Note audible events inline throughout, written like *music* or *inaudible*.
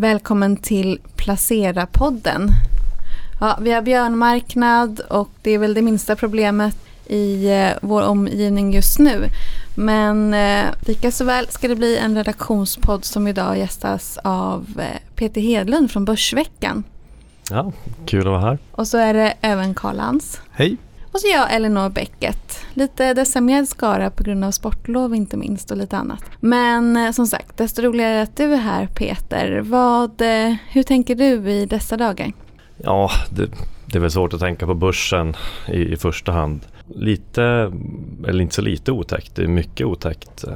Välkommen till Placera-podden. Ja, vi har björnmarknad och det är väl det minsta problemet i eh, vår omgivning just nu. Men eh, lika så väl ska det bli en redaktionspodd som idag gästas av eh, Peter Hedlund från Börsveckan. Ja, kul att vara här. Och så är det även Karl Lans. Hej. Och så jag, Elinor Bäcket. Lite decimerad skara på grund av sportlov inte minst och lite annat. Men eh, som sagt, desto roligare att du är här Peter. Vad, eh, hur tänker du i dessa dagar? Ja, det, det är väl svårt att tänka på börsen i, i första hand. Lite, eller inte så lite otäckt, det är mycket otäckt. Eh,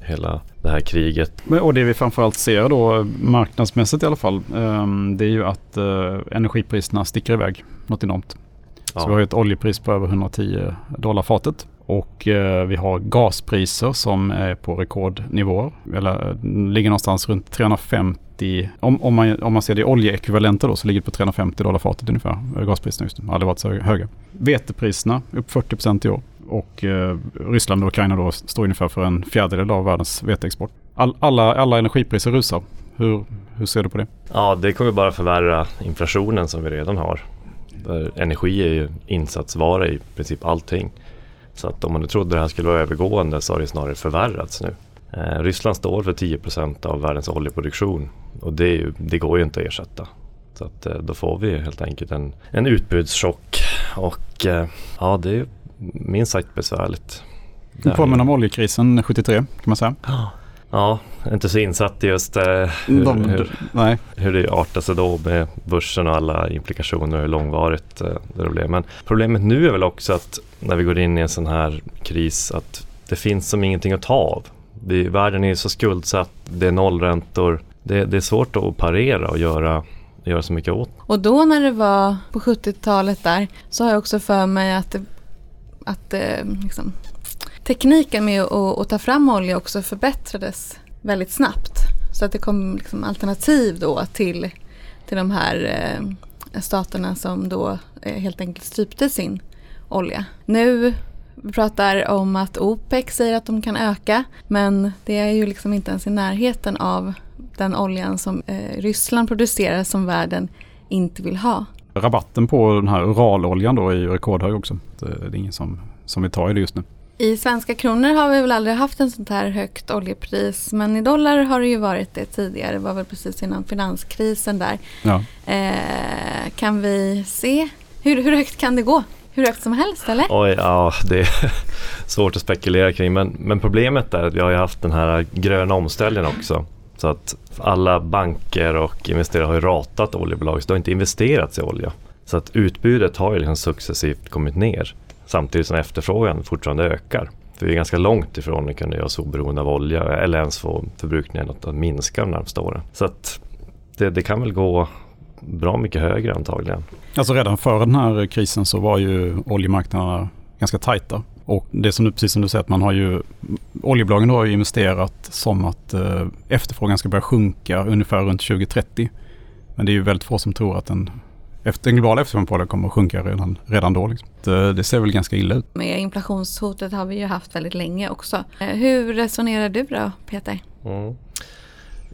hela det här kriget. Och det vi framförallt ser då marknadsmässigt i alla fall. ehm, Det är ju att eh, energipriserna sticker iväg något enormt. Ja. Så vi har ett oljepris på över 110 dollar fatet. Och eh, vi har gaspriser som är på rekordnivåer. Eller eh, ligger någonstans runt 350. Om, om, man, om man ser det i oljeekvivalenter då så ligger det på 350 dollar fatet ungefär. eh, Gaspriserna just nu. Aldrig varit så höga. Vetepriserna upp 40% i år. Och eh, Ryssland och Ukraina då står ungefär för en fjärdedel av världens veteexport. All, alla, alla energipriser rusar. Hur, hur ser du på det? ja, det kommer bara förvärra inflationen som vi redan har. För energi är ju insatsvara i princip allting. Så att om man nu trodde det här skulle vara övergående så har det snarare förvärrats nu. Eh, Ryssland står för 10% av världens oljeproduktion och det, ju, det går ju inte att ersätta. Så att, eh, då får vi helt enkelt en, en utbudschock och eh, ja, det är minst sagt besvärligt. Det påminner om oljekrisen 73 kan man säga. Ja, inte så insatt i just eh, hur, De, hur, nej, hur det artar sig då med börsen och alla implikationer och hur långvarigt eh, det blev. Men problemet nu är väl också att när vi går in i en sån här kris att det finns som ingenting att ta av. Vi, världen är ju så skuldsatt, det är nollräntor. Det, det är svårt att parera och göra, göra så mycket åt. Och då när det var på 70-talet där så har jag också för mig att, det, att eh, liksom, tekniken med att, att ta fram olja också förbättrades väldigt snabbt. Så att det kom liksom alternativ då till, till de här eh, staterna som då eh, helt enkelt strypte sin olja. Nu vi pratar om att OPEC säger att de kan öka men det är ju liksom inte ens i närheten av den oljan som eh, Ryssland producerar som världen inte vill ha. rabatten på den här Uraloljan då är ju rekordhög också. Det det är ingen som, som vill ta i det just nu. I svenska kronor har vi väl aldrig haft en sånt här högt oljepris men i dollar har det ju varit det tidigare. Det var väl precis innan finanskrisen där. Ja. Eh, kan vi se, hur, hur högt kan det gå? Hur högt som helst eller? Oj, ja, det är *laughs* svårt att spekulera kring. Men, men problemet är att vi har ju haft den här gröna omställningen också. Så att alla banker och investerare har ju ratat oljebolag, så det har inte investerats i olja. Så att utbudet har ju liksom successivt kommit ner. Samtidigt som efterfrågan fortfarande ökar. För vi är ganska långt ifrån att kunna göra oss oberoende av olja eller ens få förbrukningen att minska de närmaste åren. Så att det, det kan väl gå bra mycket högre antagligen. Alltså redan före den här krisen så var ju oljemarknaderna ganska tajta. Och det som du, precis som du säger att man har ju Oljebolagen har ju investerat som att eh, efterfrågan ska börja sjunka ungefär runt 2030. Men det är ju väldigt få som tror att den, efter, den globala efterfrågan på olja kommer att sjunka redan, redan då. Liksom. Det, det ser väl ganska illa ut. Med inflationshotet har vi ju haft väldigt länge också. Eh, hur resonerar du då Peter? Mm.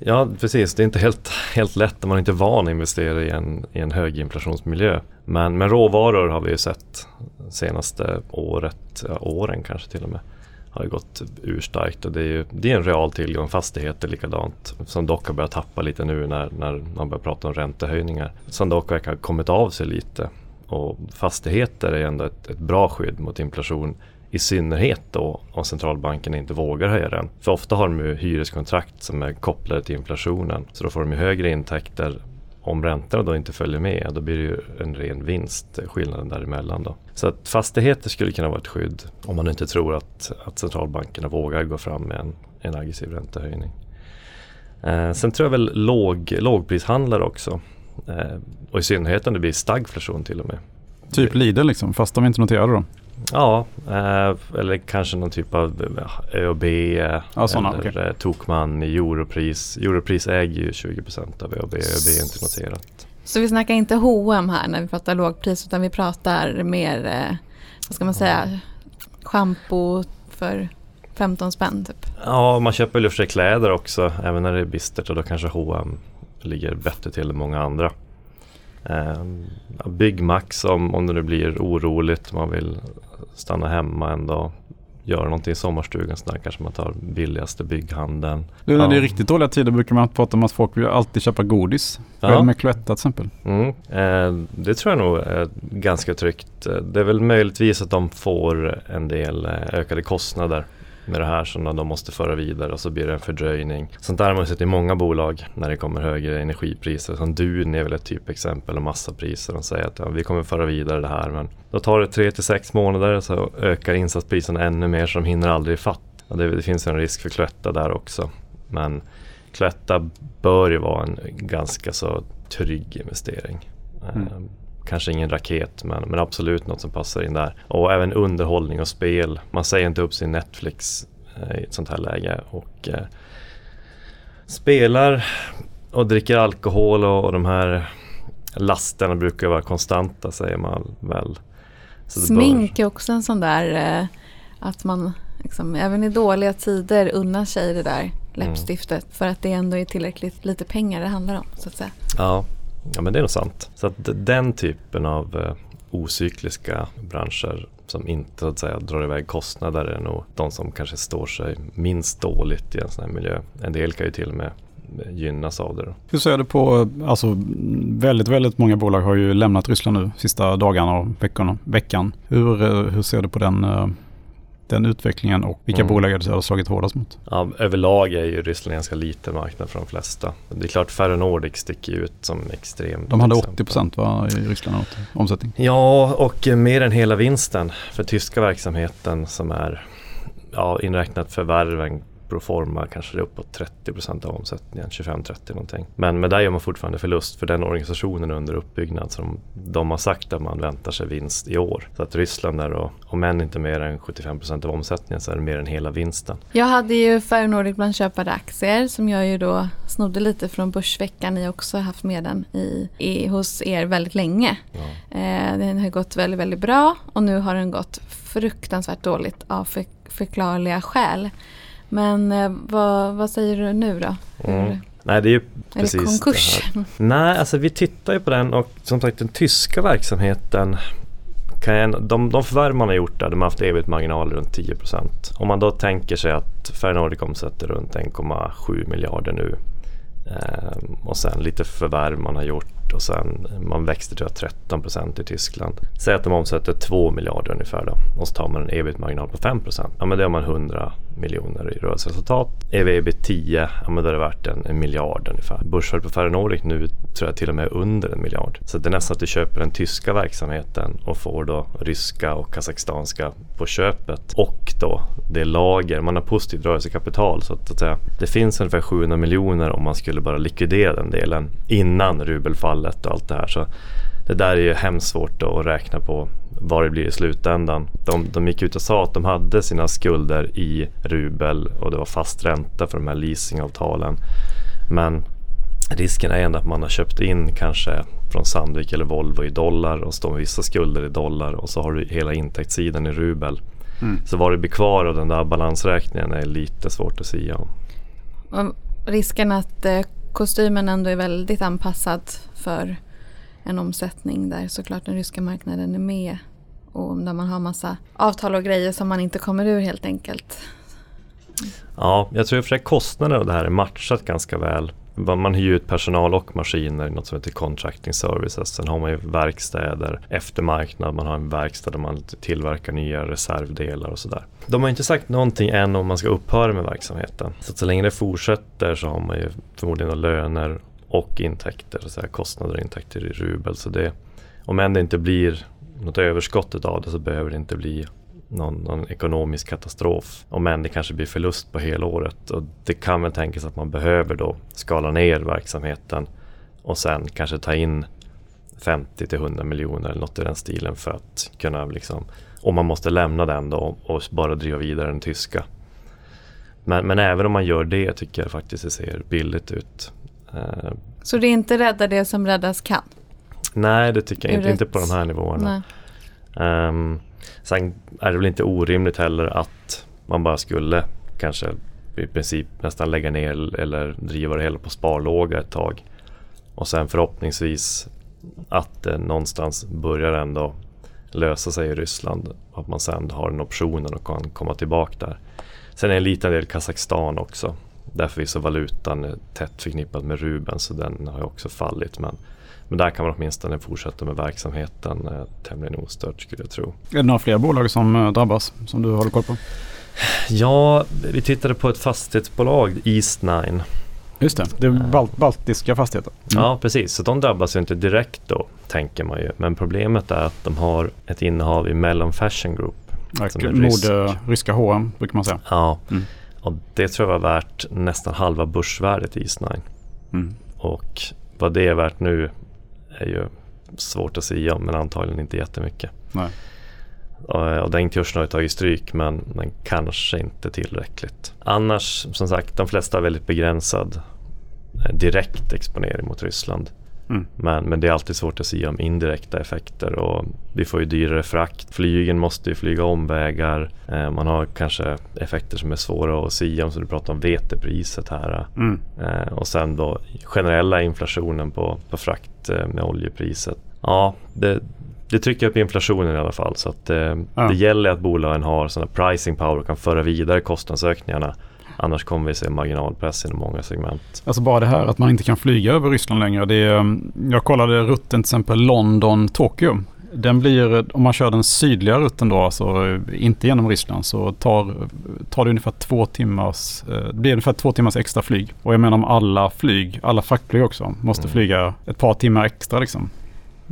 Ja, precis. Det är inte helt, helt lätt om man inte är van att investera i en, i en höginflationsmiljö. Men, men råvaror har vi ju sett senaste året, ja, åren kanske till och med, har gått urstarkt och det är ju det är en real tillgång. Fastigheter likadant, som dock har börjat tappa lite nu när, när man börjar prata om räntehöjningar. Som dock verkar ha kommit av sig lite. Och fastigheter är ändå ett, ett bra skydd mot inflation i synnerhet då om centralbanken inte vågar höja den. För ofta har de ju hyreskontrakt som är kopplade till inflationen. Så då får de ju högre intäkter. Om räntorna då inte följer med, då blir det ju en ren vinst, skillnaden däremellan då. Så att fastigheter skulle kunna vara ett skydd om man inte tror att, att centralbankerna vågar gå fram med en, en aggressiv räntehöjning. Eh, sen tror jag väl låg, lågprishandlare också. Eh, och i synnerhet om det blir stagflation till och med. Typ Lidl liksom, fast de inte noterade då. Ja, eh, eller kanske någon typ av ja, ÖoB eh, Ja, såna, eller okej. eh, Tokmann i Europris. Europris äger ju 20% av ÖoB, ÖoB är inte noterat. Så vi snackar inte H&M här när vi pratar lågpris utan vi pratar mer, eh, vad ska man säga, schampo för 15 spänn typ. Ja, man köper väl för sig kläder också, även när det är bistert och då kanske H&M ligger bättre till än många andra. Eh, Byggmax om, om det nu blir oroligt, man vill stanna hemma en dag göra någonting i sommarstugan så där kanske man tar billigaste bygghandeln. Nu när ja. det är riktigt dåliga tider brukar man prata om att folk vill alltid köpa godis. Ja. med Cloetta till exempel. Mm. Eh, det tror jag nog är ganska tryggt. Det är väl möjligtvis att de får en del eh, ökade kostnader med det här som de måste föra vidare och så blir det en fördröjning. Sånt där har man sett i många bolag när det kommer högre energipriser. Som Dun är väl ett typexempel och massapriser. De säger att ja, vi kommer föra vidare det här men då tar det tre till sex månader så ökar insatspriserna ännu mer så de hinner aldrig ifatt. Och det, det finns en risk för Cloetta där också. Men Cloetta bör ju vara en ganska så trygg investering. Mm. Kanske ingen raket men, men absolut något som passar in där. Och även underhållning och spel. Man säger inte upp sin Netflix eh, i ett sånt här läge. Och eh, spelar och dricker alkohol och, och de här lasterna brukar vara konstanta säger man väl. Smink är också en sån där eh, att man liksom, även i dåliga tider unnar sig det där läppstiftet mm. för att det ändå är tillräckligt lite pengar det handlar om så att säga. Ja, Ja men det är nog sant. Så att den typen av eh, ocykliska branscher som inte så att säga drar iväg kostnader är nog de som kanske står sig minst dåligt i en sån här miljö. En del kan ju till och med eh, gynnas av det. Då. Hur ser du på, alltså väldigt, väldigt många bolag har ju lämnat Ryssland nu sista dagarna och veckorna, veckan. Hur, eh, hur ser du på den den utvecklingen och vilka mm. bolag det har slagit hårdast mot? Ja, överlag är ju Ryssland en ganska liten marknad för de flesta. Det är klart Ferronordic sticker ut som extremt. De hade 80 procent i Ryssland omsättning? Ja, och mer än hela vinsten för tyska verksamheten som är ja, inräknat förvärven proforma kanske det är uppåt 30% av omsättningen, 25-30 någonting. Men, men där gör man fortfarande förlust för den organisationen är under uppbyggnad. Så de, de har sagt att man väntar sig vinst i år. Så att Ryssland är då, om än inte mer än 75% av omsättningen så är det mer än hela vinsten. Jag hade ju Ferronordic bland köpade aktier som jag ju då snodde lite från Börsveckan. Ni har också haft med den i, i, hos er väldigt länge. Ja. Eh, den har gått väldigt, väldigt bra och nu har den gått fruktansvärt dåligt av för, förklarliga skäl. Men eh, vad, vad säger du nu då? Mm. Nej det är ju är precis det konkurs? Det Nej, alltså vi tittar ju på den och som sagt den tyska verksamheten kan jag, de, de förvärv man har gjort där, de har haft ebit-marginaler runt 10% Om man då tänker sig att Ferronordic omsätter runt 1,7 miljarder nu eh, och sen lite förvärv man har gjort och sen man växte till 13% i Tyskland. Säg att de omsätter 2 miljarder ungefär då och så tar man en ebit-marginal på 5 Ja men det har man 100 miljoner i rörelseresultat. EV-EBIT 10, ja men då är det värt en, en miljard ungefär. Börsvärdet på Ferronordic nu tror jag till och med under en miljard. Så det är nästan att du köper den tyska verksamheten och får då ryska och kazakstanska på köpet. Och då det lager, man har positivt rörelsekapital så att, att säga, det finns ungefär 700 miljoner om man skulle bara likvidera den delen innan rubelfallet och allt det här. Så det där är ju hemskt svårt att räkna på vad det blir i slutändan. De, de gick ut och sa att de hade sina skulder i rubel och det var fast ränta för de här leasingavtalen. Men risken är ändå att man har köpt in kanske från Sandvik eller Volvo i dollar och står med vissa skulder i dollar och så har du hela intäktssidan i rubel. Mm. Så vad det blir kvar av den där balansräkningen är lite svårt att säga om. risken att eh, kostymen ändå är väldigt anpassad för en omsättning där såklart den ryska marknaden är med och där man har massa avtal och grejer som man inte kommer ur helt enkelt. Ja, jag tror i och för sig kostnaderna av det här är matchat ganska väl. Man hyr ut personal och maskiner i något som heter contracting services. Sen har man ju verkstäder, eftermarknad, man har en verkstad där man tillverkar nya reservdelar och sådär. De har inte sagt någonting än om man ska upphöra med verksamheten. Så, så länge det fortsätter så har man ju förmodligen löner och intäkter, så kostnader och intäkter i rubel. Så det, om än det inte blir något överskott av det så behöver det inte bli någon, någon, ekonomisk katastrof. Om än det kanske blir förlust på hela året. Och det kan väl tänkas att man behöver då skala ner verksamheten och sen kanske ta in 50 till 100 miljoner eller något i den stilen för att kunna liksom, om man måste lämna den då och bara driva vidare den tyska. Men, men även om man gör det tycker jag faktiskt det ser billigt ut. Eh, så det är inte rädda det som räddas kan? Nej, det tycker jag inte. Inte på de här nivåerna. Um, sen är det väl inte orimligt heller att man bara skulle kanske i princip nästan lägga ner eller driva det hela på sparlåga ett tag. Och sen förhoppningsvis att det någonstans börjar ändå lösa sig i Ryssland. Att man sen har den optionen och kan komma tillbaka där. Sen är en liten del Kazakstan också. Därför är så valutan tätt förknippad med rubeln så den har ju också fallit. Men, men där kan man åtminstone fortsätta med verksamheten eh, tämligen ostört skulle jag tro. Är det några fler bolag som eh, drabbas som du håller koll på? Ja, vi tittade på ett fastighetsbolag, East Nine. Just det, det är balt baltiska fastigheter. Mm. Ja, precis. Så de drabbas ju inte direkt då, tänker man ju. Men problemet är att de har ett innehav i Mellon Fashion Group. Mode, ryska H&M brukar man säga. Ja, mm. och det tror jag var värt nästan halva börsvärdet i Eastnine. Mm. Och vad det är värt nu är ju svårt att säga men antagligen inte jättemycket. Nej. Och, och den kursen har ju tagit stryk men, men kanske inte tillräckligt. Annars som sagt de flesta har väldigt begränsad eh, direkt exponering mot Ryssland. Mm. Men, men det är alltid svårt att säga om indirekta effekter och vi får ju dyrare frakt. Flygen måste ju flyga omvägar. Eh, man har kanske effekter som är svåra att säga om. Så du pratar om vetepriset här. Mm. Eh, och sen då generella inflationen på, på frakt eh, med oljepriset. Ja, det, det trycker upp inflationen i alla fall. Så att, eh, ja. det gäller att bolagen har sådana pricing power och kan föra vidare kostnadsökningarna Annars kommer vi se marginalpress inom många segment. Alltså bara det här att man inte kan flyga över Ryssland längre. Det är, mm, jag kollade rutten till exempel London-Tokyo. Den blir, om man kör den sydliga rutten då, alltså inte genom Ryssland, så tar, tar det ungefär två timmars, eh, det blir ungefär två timmars extra flyg. Och jag menar om alla flyg, alla fraktflyg också, måste mm. flyga ett par timmar extra liksom.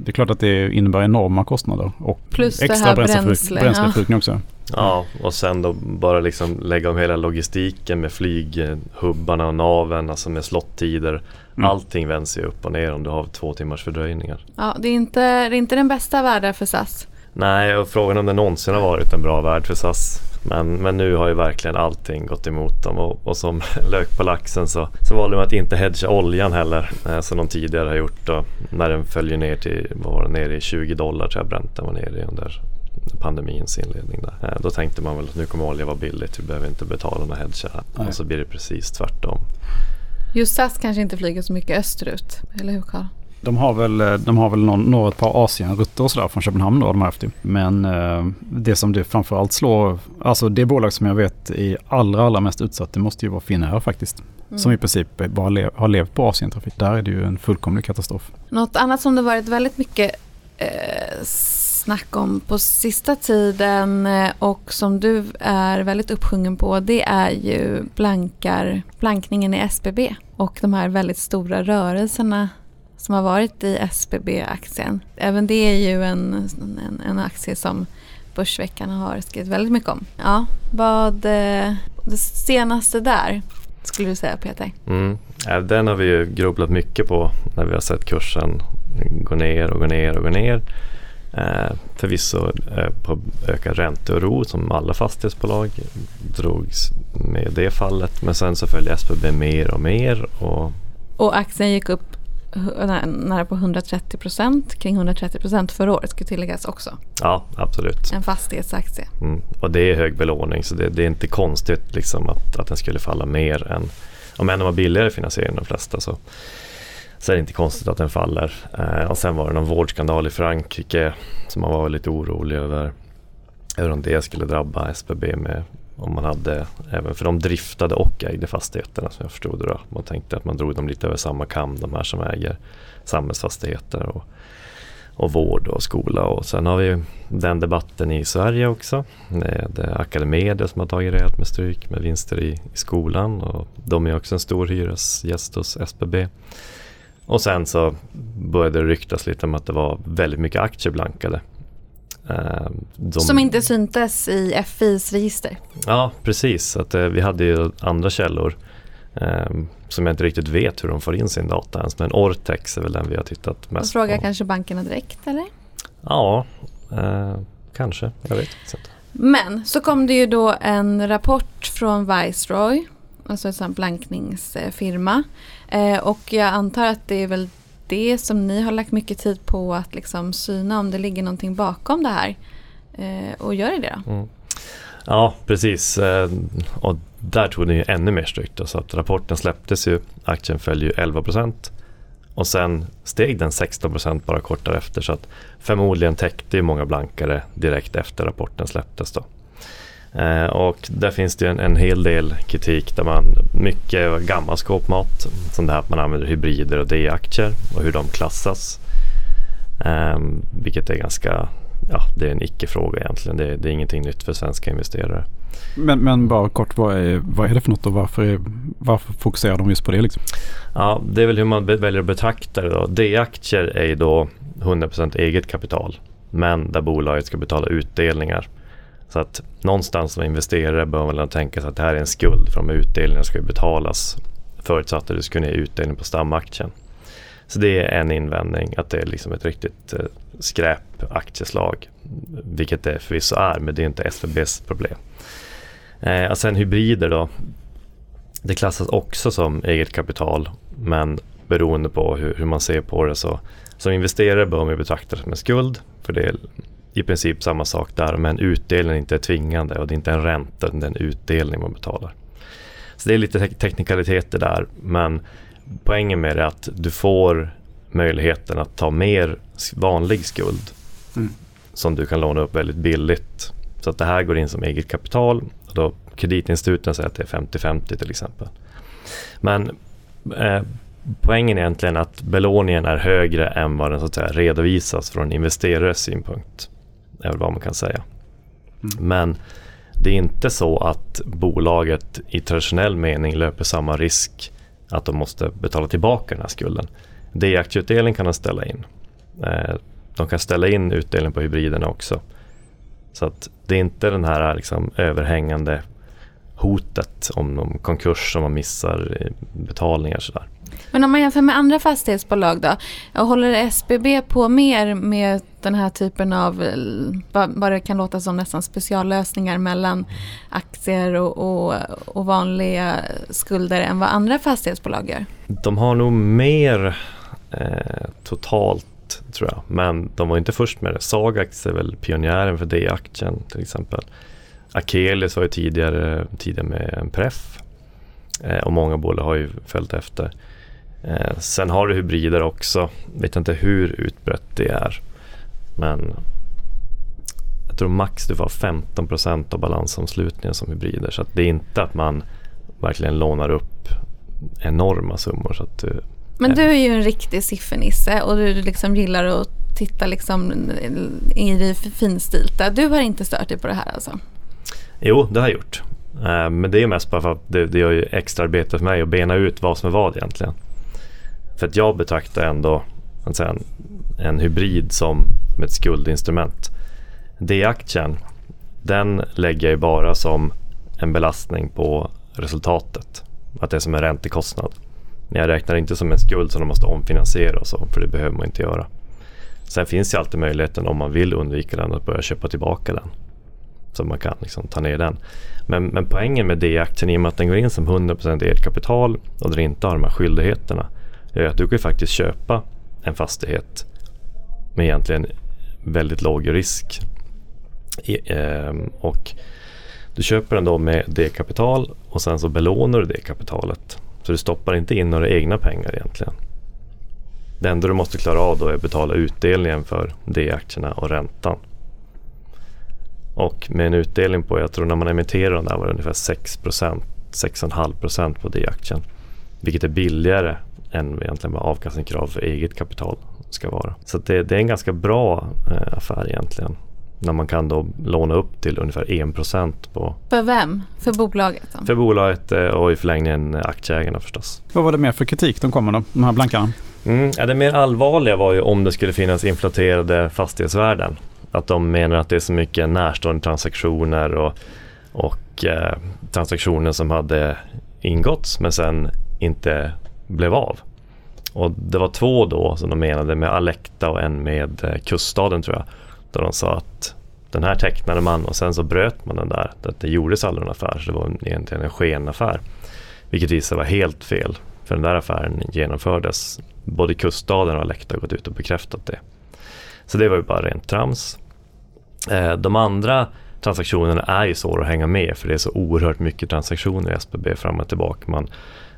Det är klart att det innebär enorma kostnader och Plus extra bränsleförbrukning bränsle, också. Ja, och sen då bara liksom lägga om hela logistiken med flyghubbarna och naven, alltså med slottider. Mm. Allting vänds ju upp och ner om du har två timmars fördröjningar. Ja, det är inte, det är inte den bästa världen för SAS. Nej, och frågan om det någonsin har varit en bra värld för SAS. Men, men nu har ju verkligen allting gått emot dem och, och som *laughs* lök på laxen så, så valde de att inte hedga oljan heller eh, som de tidigare har gjort. Då, när den följer ner till, var nere i 20 dollar tror jag Brenten var nere i under pandemins inledning. Där. Eh, då tänkte man väl att nu kommer olja vara billigt, vi behöver inte betala några hedgar. Och så blir det precis tvärtom. Just SAS kanske inte flyger så mycket österut, eller hur Carl? De har väl, eh, de har väl någon, några ett par Asienrutter och sådär från Köpenhamn då de har haft det. Men eh, det som det framförallt slår, alltså det bolag som jag vet är allra, allra mest utsatt det måste ju vara Finnair faktiskt. Mm. Som i princip bara lev, har levt på Asientrafik. Där är det ju en fullkomlig katastrof. Något annat som det varit väldigt mycket eh, snack om på sista tiden eh, och som du är väldigt uppsjungen på det är ju blankar, blankningen i SBB och de här väldigt stora rörelserna som har varit i SBB-aktien. Även det är ju en, en, en aktie som Börsveckan har skrivit väldigt mycket om. Ja, vad eh, det senaste där skulle du säga Peter? Mm. Den har vi ju grubblat mycket på när vi har sett kursen gå ner och gå ner och gå ner. Eh, förvisso eh, på ökad ränteoro som alla fastighetsbolag drogs med det fallet. Men sen så följde SBB mer och mer. Och, och aktien gick upp nära på 130 procent, kring 130 procent förra året ska tilläggas också. Ja, absolut. En fastighetsaktie. Mm. Och det är hög belåning så det, det, är inte konstigt liksom att, att den skulle falla mer än, om än de har billigare finansiering än de flesta så så är det inte konstigt att den faller. Eh, och sen var det någon vårdskandal i Frankrike som man var lite orolig över. Hur om det skulle drabba SBB med om man hade, även för de driftade och ägde fastigheterna som jag förstod det då. Man tänkte att man drog dem lite över samma kam, de här som äger samhällsfastigheter och, och vård och skola. Och sen har vi den debatten i Sverige också. Det eh, är Academedia som har tagit rejält med stryk med vinster i, i skolan och de är också en stor hyresgäst hos SBB. Och sen så började det ryktas lite om att det var väldigt mycket aktier blankade. Ehm, de... Som inte syntes i FIs register? Ja, precis. Att, eh, vi hade ju andra källor eh, som jag inte riktigt vet hur de får in sin data ens. Men Ortex är väl den vi har tittat mest på. Frågar på. kanske bankerna direkt eller? Ja, eh, kanske. Jag vet inte. Men så kom det ju då en rapport från Viceroy alltså en blankningsfirma. Eh, och jag antar att det är väl det som ni har lagt mycket tid på att liksom syna om det ligger någonting bakom det här. Eh, och gör det det då? Mm. Ja, precis. Eh, och där tog det ju ännu mer strykt. Så att rapporten släpptes ju, aktien föll ju 11 procent. och sen steg den 16 procent bara kort därefter så att förmodligen täckte ju många blankare direkt efter rapporten släpptes. Då. Eh, och där finns det en, en hel del kritik där man, mycket gammal skåpmat, som det här att man använder hybrider och D-aktier och hur de klassas. Eh, vilket är ganska, ja det är en icke-fråga egentligen, det, det är ingenting nytt för svenska investerare. Men, men bara kort, vad är, vad är det för något och varför, är, varför fokuserar de just på det? Liksom? Ja, det är väl hur man väljer att betrakta det. Då. D-aktier är ju då 100% eget kapital men där bolaget ska betala utdelningar. Så att någonstans som investerare bör man tänka sig att det här är en skuld för de utdelningarna ska betalas förutsatt att du ska ge utdelning på stamaktien. Så det är en invändning att det är liksom ett riktigt eh, skräpaktieslag. Vilket det förvisso är, men det är inte SVBs problem. Eh, och sen hybrider då. Det klassas också som eget kapital men beroende på hur, hur man ser på det så som investerare bör man betrakta det som en skuld för det i princip samma sak där men utdelningen inte är tvingande och det är inte en ränta utan det är en utdelning man betalar. Så det är lite te teknikaliteter där men poängen med det är att du får möjligheten att ta mer vanlig skuld mm. som du kan låna upp väldigt billigt. Så att det här går in som eget kapital då kreditinstituten säger att det är 50-50 till exempel. Men eh, poängen är egentligen att belåningen är högre än vad den så att säga, redovisas från investerares synpunkt. Är väl vad man kan säga. Mm. Men det är inte så att bolaget i traditionell mening löper samma risk att de måste betala tillbaka den här skulden. D-aktieutdelning kan de ställa in. Eh, de kan ställa in utdelning på hybriderna också. Så att det är inte den här liksom överhängande hotet om någon konkurs som man missar betalningar. Sådär. Men om man jämför med andra fastighetsbolag då? Håller SBB på mer med den här typen av, vad det kan låta som nästan speciallösningar mellan aktier och, och, och vanliga skulder än vad andra fastighetsbolag gör? De har nog mer eh, totalt tror jag. Men de var inte först med det. Sagax är väl pionjären för D-aktien till exempel. Akelius var ju tidigare, tidigare med en pref. Eh, och många bolag har ju följt efter. Eh, sen har du hybrider också. Vet inte hur utbrett det är. Men jag tror max du får 15% av balansomslutningen som hybrider. Så det är inte att man verkligen lånar upp enorma summor. Så att du men du är ju en riktig siffernisse och du liksom gillar att titta liksom i det finstilta. Du har inte stört dig på det här alltså? Jo, det har jag gjort. Eh, men det är mest bara för att det, det gör ju extra arbete för mig att bena ut vad som är vad egentligen. För att jag betraktar ändå en, en hybrid som, som ett skuldinstrument. D-aktien, den lägger jag ju bara som en belastning på resultatet. Att det är som en räntekostnad. Men jag räknar inte som en skuld som de måste omfinansiera och så, för det behöver man inte göra. Sen finns ju alltid möjligheten om man vill undvika den att börja köpa tillbaka den. Så man kan liksom ta ner den. Men, men poängen med D-aktien i och med att den går in som 100% eget kapital och den inte har de här skyldigheterna är att du kan faktiskt köpa en fastighet med egentligen väldigt låg risk. I, eh, och du köper den då med det kapital och sen så belånar du det kapitalet. Så du stoppar inte in några egna pengar egentligen. Det enda du måste klara av då är att betala utdelningen för D-aktierna och räntan. Och med en utdelning på, jag tror när man emitterar den där var det ungefär 6% 6,5% på D-aktien. Vilket är billigare än egentligen vad avkastningskrav för eget kapital ska vara. Så det, det, är en ganska bra eh, affär egentligen. När man kan då låna upp till ungefär 1% på... För vem? För bolaget? Då? För bolaget eh, och i förlängningen aktieägarna förstås. Vad var det mer för kritik de kom med då, de här blankarna? Mm, ja, det mer allvarliga var ju om det skulle finnas inflaterade fastighetsvärden. Att de menar att det är så mycket närstående transaktioner och, och eh, transaktioner som hade ingåtts men sen inte blev av. Och det var två då som de menade med Alekta och en med eh, Kuststaden tror jag. Där de sa att den här tecknade man och sen så bröt man den där. Att det gjordes aldrig någon affär så det var egentligen en skenaffär. Vilket visade var helt fel. För den där affären genomfördes. Både Kuststaden och Alekta har gått ut och bekräftat det. Så det var ju bara rent trams. Eh, de andra transaktionerna är ju svåra att hänga med för det är så oerhört mycket transaktioner i SBB fram och tillbaka. Man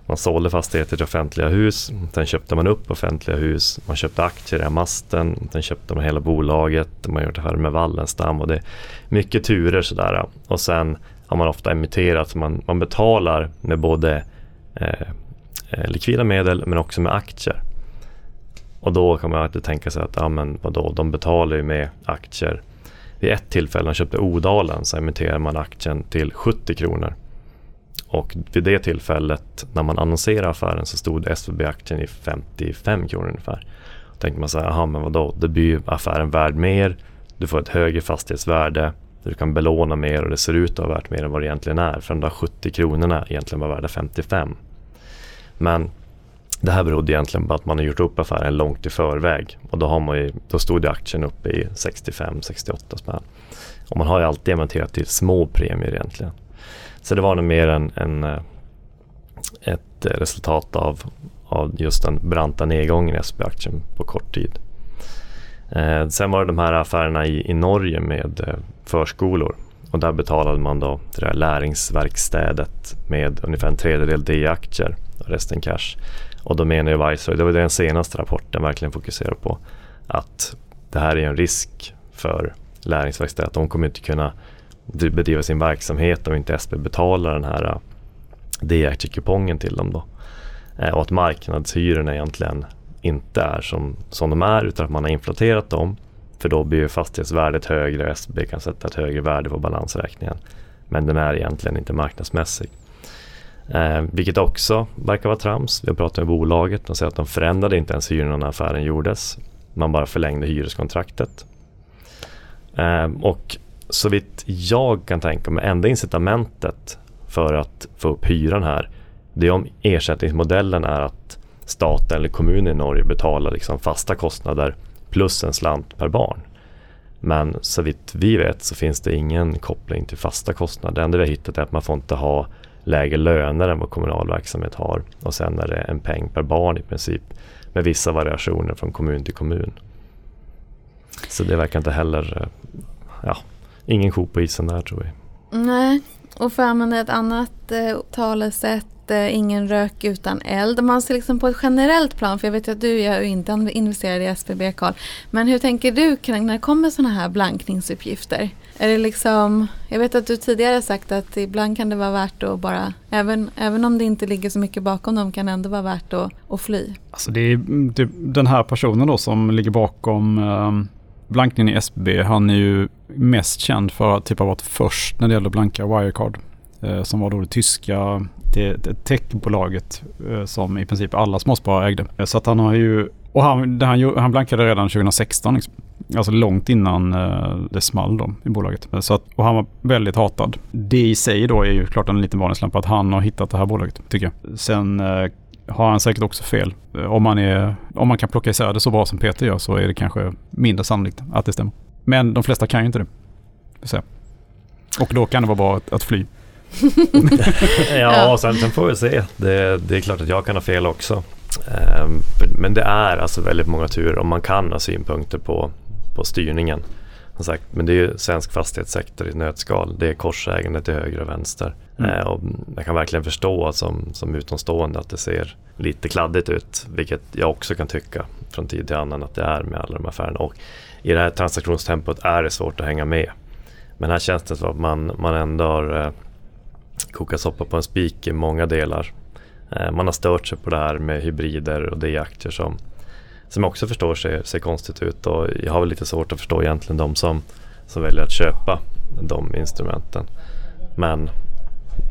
Man sålde fastigheter till offentliga hus, sen köpte man upp offentliga hus, man köpte aktier i Masten, sen köpte man hela bolaget, man gjorde affärer med Wallenstam och det är mycket turer sådär. Och sen har man ofta emitterat, man, man betalar med både eh, eh likvida medel men också med aktier. Och då kan man alltid tänka sig att ja, men vadå, de betalar ju med aktier. Vid ett tillfälle när de köpte Odalen så emitterade man aktien till 70 kronor. Och vid det tillfället när man annonserade affären så stod SVB-aktien i 55 kronor ungefär. Då tänkte man så här, jaha men vadå, det blir ju affären värd mer, du får ett högre fastighetsvärde, du kan belåna mer och det ser ut att vara värt mer än vad det egentligen är. För de där 70 kronorna egentligen var värda 55. Men det här berodde egentligen på att man har gjort upp affären långt i förväg och då, har man ju, då stod ju aktien uppe i 65-68 spänn. Och man har ju alltid emitterat till små premier egentligen. Så det var nog mer en, en eh, ett resultat av, av just den branta nedgången i SB-aktien på kort tid. Eh, sen var det de här affärerna i, i Norge med eh, förskolor och där betalade man då det där läringsverkstädet med ungefär en tredjedel D-aktier och resten cash. Och då menar ju Viceroy, det var den senaste rapporten verkligen fokuserar på, att det här är en risk för läringsverkstäder. De kommer inte kunna bedriva sin verksamhet om inte SB betalar den här äh, D-aktiekupongen till dem. Då. Äh, och att marknadshyrorna egentligen inte är som, som de är utan att man har inflaterat dem. För då blir fastighetsvärdet högre och SB kan sätta ett högre värde på balansräkningen. Men den är egentligen inte marknadsmässig. Eh, vilket också verkar vara trams. Jag pratade med bolaget. De säger att de förändrade inte ens hyrorna när affären gjordes. Man bara förlängde hyreskontraktet. Eh, och så vitt jag kan tänka mig, enda incitamentet för att få upp hyran här, det är om ersättningsmodellen är att staten eller kommunen i Norge betalar liksom fasta kostnader plus en slant per barn. Men så vitt vi vet så finns det ingen koppling till fasta kostnader. Det enda vi har hittat är att man får inte ha lägre löner än vad kommunal verksamhet har. Och sen är det en peng per barn i princip med vissa variationer från kommun till kommun. Så det verkar inte heller, eh, ja, ingen ko på isen där tror vi. Nej, och för att använda ett annat eh, talesätt eh, ingen rök utan eld. Om man ser liksom på ett generellt plan, för jag vet att du är inte investerad i SBB Karl. Men hur tänker du kring när det kommer sådana här blankningsuppgifter? Är det liksom, jag vet att du tidigare sagt att ibland kan det vara värt att bara, även, även om det inte ligger så mycket bakom dem, kan det ändå vara värt att, att fly. Alltså det är, det, den här personen då som ligger bakom um, blankningen i SBB, han är ju mest känd för att typ ha varit först när det gäller blanka Wirecard. Eh, som var då det tyska det, det techbolaget eh, som i princip alla småsparare ägde. Eh, så att han har ju, och han, han, han blankade redan 2016. Liksom. Alltså långt innan det small då i bolaget. Så att, och han var väldigt hatad. Det i sig då är ju klart en liten varningslampa att han har hittat det här bolaget, tycker jag. Sen har han säkert också fel. Om, man är, om man kan plocka isär det så bra som Peter gör så är det kanske mindre sannolikt att det stämmer. Men de flesta kan ju inte det. Så. Och då kan det vara bra att, att fly ja, sen, sen får vi se. Det, det, är klart att jag kan ha fel också. Um, men det är alltså väldigt många turer om man kan ha synpunkter på på styrningen. Som sagt, men det är ju svensk fastighetssektor i nötskal. Det är korsägande till höger och vänster. Mm. Eh, och jag kan verkligen förstå som, som utomstående att det ser lite kladdigt ut. Vilket jag också kan tycka från tid till annan att det är med alla de affärerna. Och i det här transaktionstempot är det svårt att hänga med. Men här känns det som att man, man ändå har kokat soppa på en spik i många delar. Eh, man har stört sig på det här med hybrider och det är aktier som som jag också förstår ser, ser konstigt ut och jag har väl lite svårt att förstå egentligen de som, som väljer att köpa de instrumenten. Men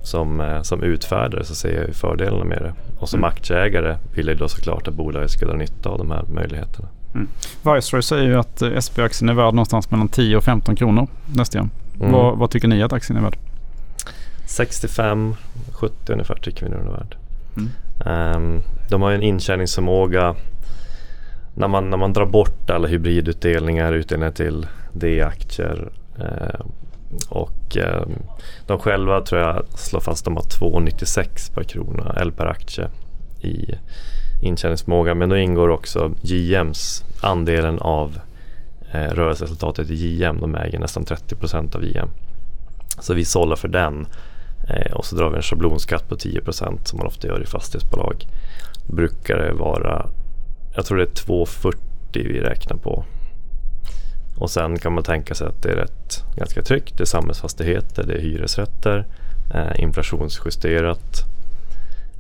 som, eh, som utfärdare så ser jag fördelarna med det. Och som mm. aktieägare vill jag då såklart att bolaget ska dra nytta av de här möjligheterna. Mm. Viceroy säger ju att eh, SB-aktien är värd någonstans mellan 10 och 15 kronor nästa år. Mm. Vad, vad, tycker ni att aktien är värd? 65-70 ungefär tycker vi nu den är värd. Mm. Um, de har ju en intjäningsförmåga när man, när man drar bort alla hybridutdelningar, utdelningar till D-aktier eh, och eh, de själva tror jag slår fast att de har 2,96 per krona eller per aktie i intjäningsförmåga. Men då ingår också JMs andelen av eh, rörelseresultatet i JM. De äger nästan 30 procent av JM. Så vi sållar för den Eh, och så drar vi en schablonskatt på 10% som man ofta gör i fastighetsbolag. Brukar det vara, jag tror det är 2,40 vi räknar på. Och sen kan man tänka sig att det är rätt ganska tryggt. Det är samhällsfastigheter, det är hyresrätter, eh, inflationsjusterat.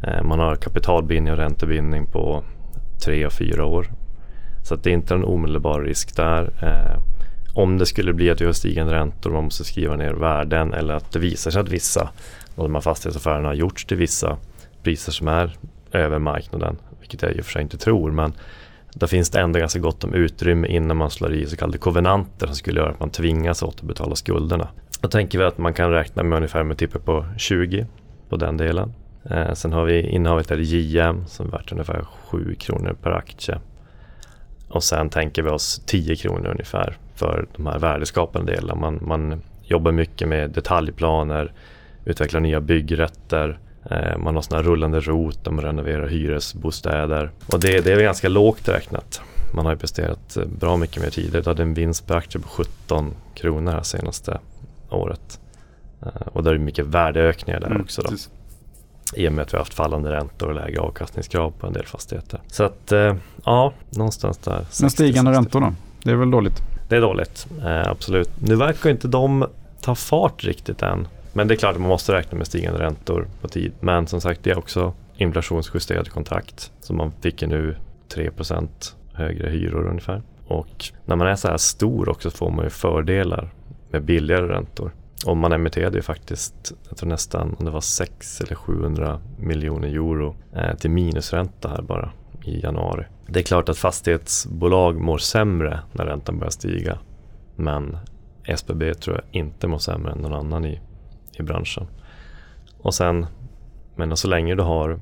Eh, man har kapitalbindning och räntebindning på tre och fyra år. Så att det är inte en omedelbar risk där. Eh, om det skulle bli att vi har stigande räntor och man måste skriva ner värden eller att det visar sig att vissa och de här fastighetsaffärerna har gjorts till vissa priser som är över marknaden, vilket jag i och för sig inte tror. Men där finns det ändå ganska gott om utrymme innan man slår i så kallade kovenanter som skulle göra att man tvingas återbetala skulderna. Då tänker vi att man kan räkna med ungefär med typ på 20 på den delen. Eh, sen har vi innehavet i JM som är värt ungefär 7 kronor per aktie. Och sen tänker vi oss 10 kronor ungefär för de här värdeskapande delarna. Man, man jobbar mycket med detaljplaner, utvecklar nya byggrätter, eh, man har sådana rullande rot man renoverar hyresbostäder. Och det, det är ganska lågt räknat. Man har ju presterat eh, bra mycket mer tidigare. Det hade en vinst per aktie på 17 kronor här senaste året. Eh, och där är det mycket värdeökningar där mm, också. Då. I och med att vi har haft fallande räntor och lägre avkastningskrav på en del fastigheter. Så att ja, någonstans där. Men stigande räntor då? Det är väl dåligt? Det är dåligt, absolut. Nu verkar inte de ta fart riktigt än. Men det är klart att man måste räkna med stigande räntor på tid. Men som sagt, det är också inflationsjusterade kontrakt. Så man fick ju nu 3% högre hyror ungefär. Och när man är så här stor också får man ju fördelar med billigare räntor. Och man emitterade ju faktiskt, jag tror nästan om det var 6 eller 700 miljoner euro eh, till minusränta här bara i januari. Det är klart att fastighetsbolag mår sämre när räntan börjar stiga. Men SBB tror jag inte mår sämre än någon annan i i branschen. Och sen, men så länge du har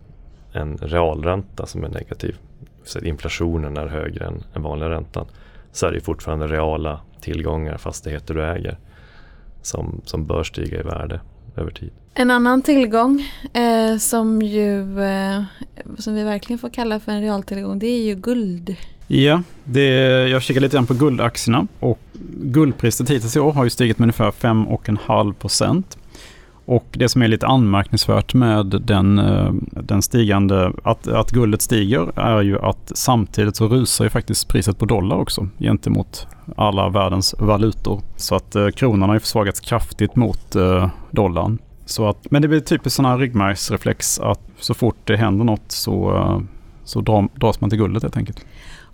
en realränta som är negativ, så inflationen är högre än den vanliga räntan, så är det fortfarande reala tillgångar, fastigheter du äger, som, som bör stiga i värde över tid. En annan tillgång eh, som, ju, eh, som vi verkligen får kalla för en realtillgång, det är ju guld. Ja, det, jag kikar lite grann på guldaktierna och guldpriset hittills i år har ju stigit med ungefär 5,5 procent. Och det som är lite anmärkningsvärt med den, eh, den stigande, att, att guldet stiger är ju att samtidigt så rusar ju faktiskt priset på dollar också gentemot alla världens valutor. Så att eh, kronan har ju försvagats kraftigt mot eh, dollarn. Så att, men det blir typiskt sån här ryggmärgsreflex att så fort det händer något så, så dras man till guldet helt enkelt.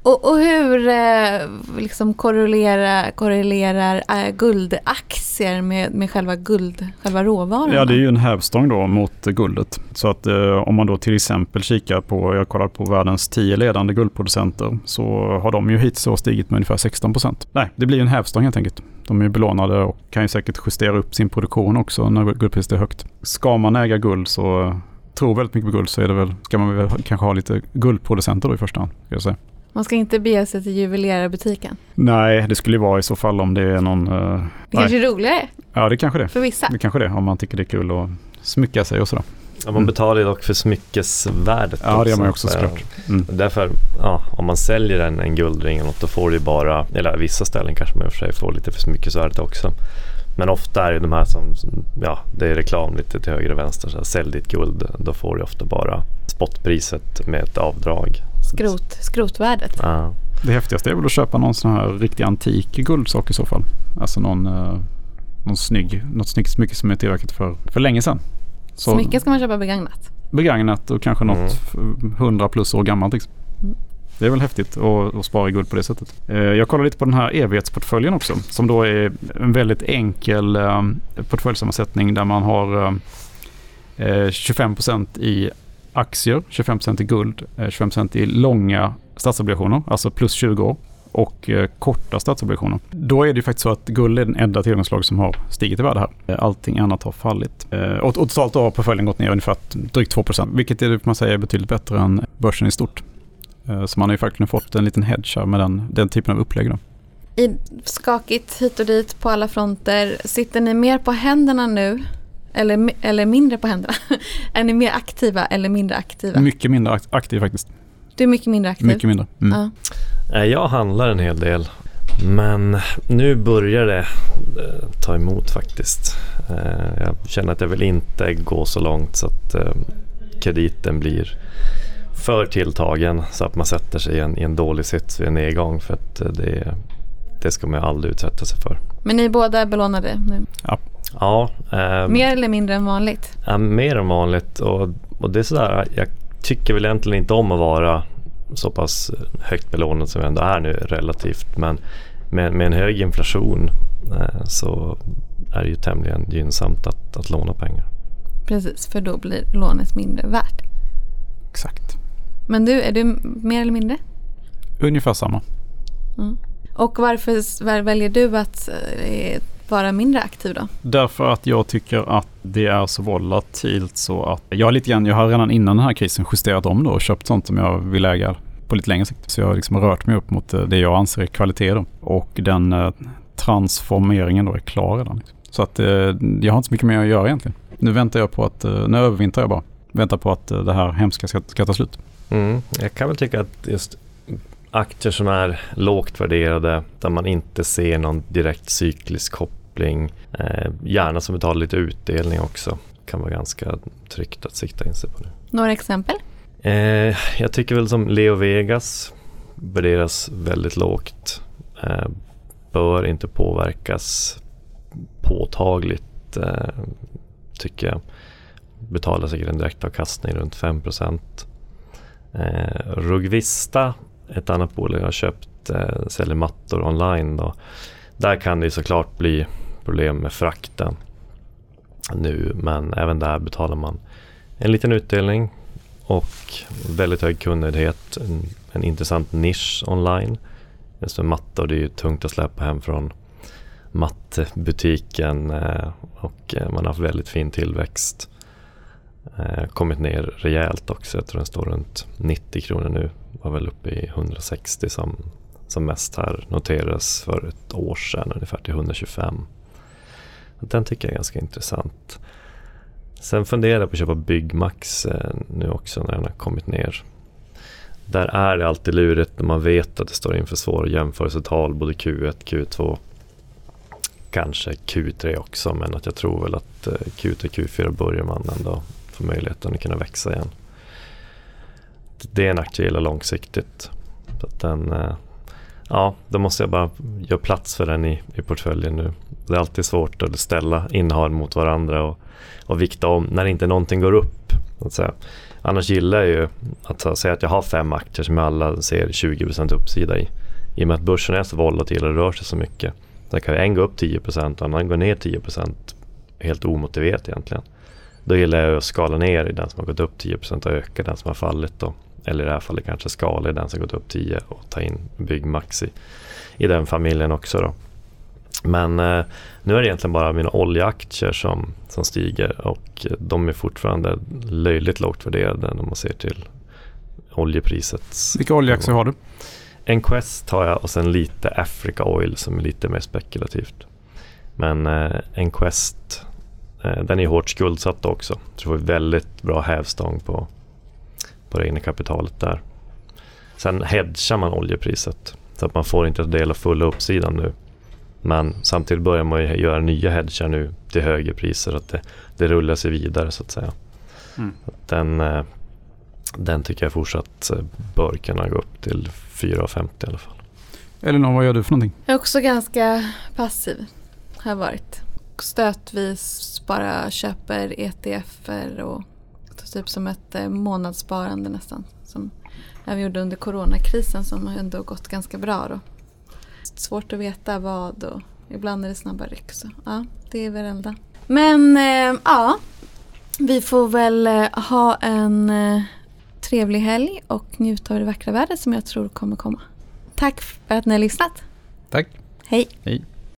Och, och hur eh, liksom korrelerar, korrelerar äh, guldaktier med, med själva guld, själva råvaran? Ja, det är ju en hävstång då mot guldet. Så att eh, om man då till exempel kikar på, jag kollar på världens tio ledande guldproducenter, så har de ju hittills stigit med ungefär 16 procent. Nej, det blir ju en hävstång helt enkelt. De är ju belånade och kan ju säkert justera upp sin produktion också när guldpriset är högt. Ska man äga guld så tror väldigt mycket på guld så är det väl, ska man väl kanske ha lite guldproducenter då i första hand. Ska jag säga. Man ska inte bege sig till juvelerarbutiken? Nej, det skulle vara i så fall om det är någon... Uh, det kanske är roligare? Ja, det kanske det. För vissa? Det kanske det, om man tycker det är kul att smycka sig och sådär. Ja, man betalar ju dock för smyckesvärdet. Ja, också, det gör man också såklart. Mm. Därför, ja, om man säljer en, en guldring eller något, då får du ju bara, eller vissa ställen kanske man i och för sig får lite för smyckesvärdet också. Men ofta är det de här som, ja, det är reklam lite till höger och vänster. Så här, sälj ditt guld, då får du ofta bara spotpriset med ett avdrag. Skrot, skrotvärdet. Ja. Det häftigaste är väl att köpa någon sån här riktig antik guldsak i så fall. Alltså någon, uh, någon snygg, något snyggt smycke som är tillverkat för, för länge sedan. Så, Smycke ska man köpa begagnat? Begagnat och kanske något mm. 100 plus år gammalt. Liksom. Mm. Det är väl häftigt att, att spara i guld på det sättet. Uh, jag kollar lite på den här evighetsportföljen också. Som då är en väldigt enkel uh, portföljsammansättning där man har 25% i aktier, 25% i guld, eh, 25% i långa statsobligationer, alltså plus 20 år och eh, korta statsobligationer. Då är det ju faktiskt så att guld är den enda tillgångslag som har stigit i värde här. Eh, allting annat har fallit. Och, och totalt har portföljen gått ner ungefär drygt 2%, vilket är, man säger är betydligt bättre än börsen i stort. Så man har ju faktiskt fått en liten hedge här med den, den typen av upplägg. Då. I skakigt hit och dit på alla fronter. Sitter ni mer på händerna nu eller, eller mindre på händerna? *laughs* är ni mer aktiva eller mindre aktiva? Mycket mindre aktiv faktiskt. Du är mycket mindre aktiv? Mycket mindre. Mm. Ja. Jag handlar en hel del Men nu börjar det eh, ta emot faktiskt. Eh, jag känner att jag vill inte gå så långt så att eh, krediten blir för tilltagen så att man sätter sig i en, i en dålig sits vid en nedgång. För att eh, det, det ska man ju aldrig utsätta sig för. Men ni är båda belånade nu? Ja, eh, Mer eller mindre än vanligt? Ja, mer än vanligt och, och det är sådär, jag tycker väl egentligen inte om att vara så pass högt belånad som jag ändå är nu relativt. Men med, med en hög inflation eh, så är det ju tämligen gynnsamt att, att låna pengar. Precis, för då blir lånet mindre värt. Exakt. Men du, är du mer eller mindre? Ungefär samma. Och varför väljer du att eh, vara mindre aktiv då? Därför att jag tycker att det är så volatilt så att jag lite grann, jag har redan innan den här krisen justerat om då och köpt sånt som jag vill äga på lite längre sikt. Så jag har liksom rört mig upp mot eh, det jag anser är kvalitet då. Och den eh, transformeringen då är klar redan. Liksom. Så att eh, jag har inte så mycket mer att göra egentligen. Nu väntar jag på att, eh, nu övervintrar jag bara. Väntar på att det här hemska ska, ska ta slut. Mm. Jag kan väl tycka att just aktier som är lågt värderade där man inte ser någon direkt cyklisk koppling, eh, gärna som betalar lite utdelning också, kan vara ganska tryggt att sikta in sig på nu. Några exempel? Eh, jag tycker väl som Leo Vegas värderas väldigt lågt. Eh, bör inte påverkas påtagligt eh, tycker jag. Betalar säkert en direktavkastning runt 5 eh, Rugvista, ett annat bolag jag har köpt, eh, säljer mattor online. Då. Där kan det såklart bli problem med frakten nu men även där betalar man en liten utdelning och väldigt hög kundnöjdhet. En, en intressant nisch online. Just med mattor, det är ju tungt att släpa hem från mattbutiken eh, och eh, man har haft väldigt fin tillväxt. Eh, kommit ner rejält också. Jag tror den står runt 90 kronor nu. Var väl uppe i 160 som, som mest här. Noterades för ett år sedan ungefär till 125. Den tycker jag är ganska intressant. Sen funderar jag på att köpa Byggmax eh, nu också när den har kommit ner. Där är det alltid lurigt när man vet att det står inför svåra jämförelsetal både Q1, Q2, kanske Q3 också men att jag tror väl att eh, Q3, Q4 börjar man ändå få möjligheten att kunna växa igen. Det är en aktie jag gillar långsiktigt. Så att den, eh, ja, då måste jag bara göra plats för den i, i portföljen nu. Det är alltid svårt att ställa innehav mot varandra och, och vikta om när inte någonting går upp. Så att säga. Annars gillar jag ju att säga att jag har fem aktier som jag alla ser 20% uppsida i. I och med att börsen är så volatil och rör sig så mycket. Där kan en gå upp 10% och en annan gå ner 10% helt omotiverat egentligen. Då gillar jag att skala ner i den som har gått upp 10% och öka den som har fallit. Då. Eller i det här fallet kanske skala i den som gått upp 10 och ta in Byggmax i, i den familjen också. Då. Men eh, nu är det egentligen bara mina oljeaktier som, som stiger och de är fortfarande löjligt lågt värderade när man ser till oljepriset. Vilka oljeaktier har du? En Quest har jag och sen lite Africa Oil som är lite mer spekulativt. Men eh, en Quest, eh, den är hårt skuldsatt också. Så du får väldigt bra hävstång på, på det egna kapitalet där. Sen hedgar man oljepriset så att man får inte ta del av fulla uppsidan nu. Men samtidigt börjar man ju göra nya hedgar nu till högre priser så att det, det rullar sig vidare så att säga. Mm. Den, eh, den tycker jag fortsatt eh, bör kunna gå upp till 4,50 i alla fall. Elinor, vad gör du för någonting? Jag är också ganska passiv. Har varit. Stötvis bara köper ETFer och typ som ett eh, månadssparande nästan. Som jag gjorde under coronakrisen som har ändå gått ganska bra då. Svårt att veta vad och ibland är det snabba ryck. Så ja, det är väl enda. Men eh, ja, vi får väl eh, ha en trevlig helg och njuta av det vackra vädret som jag tror kommer komma. Tack för att ni har lyssnat. Tack. Hej! Hej.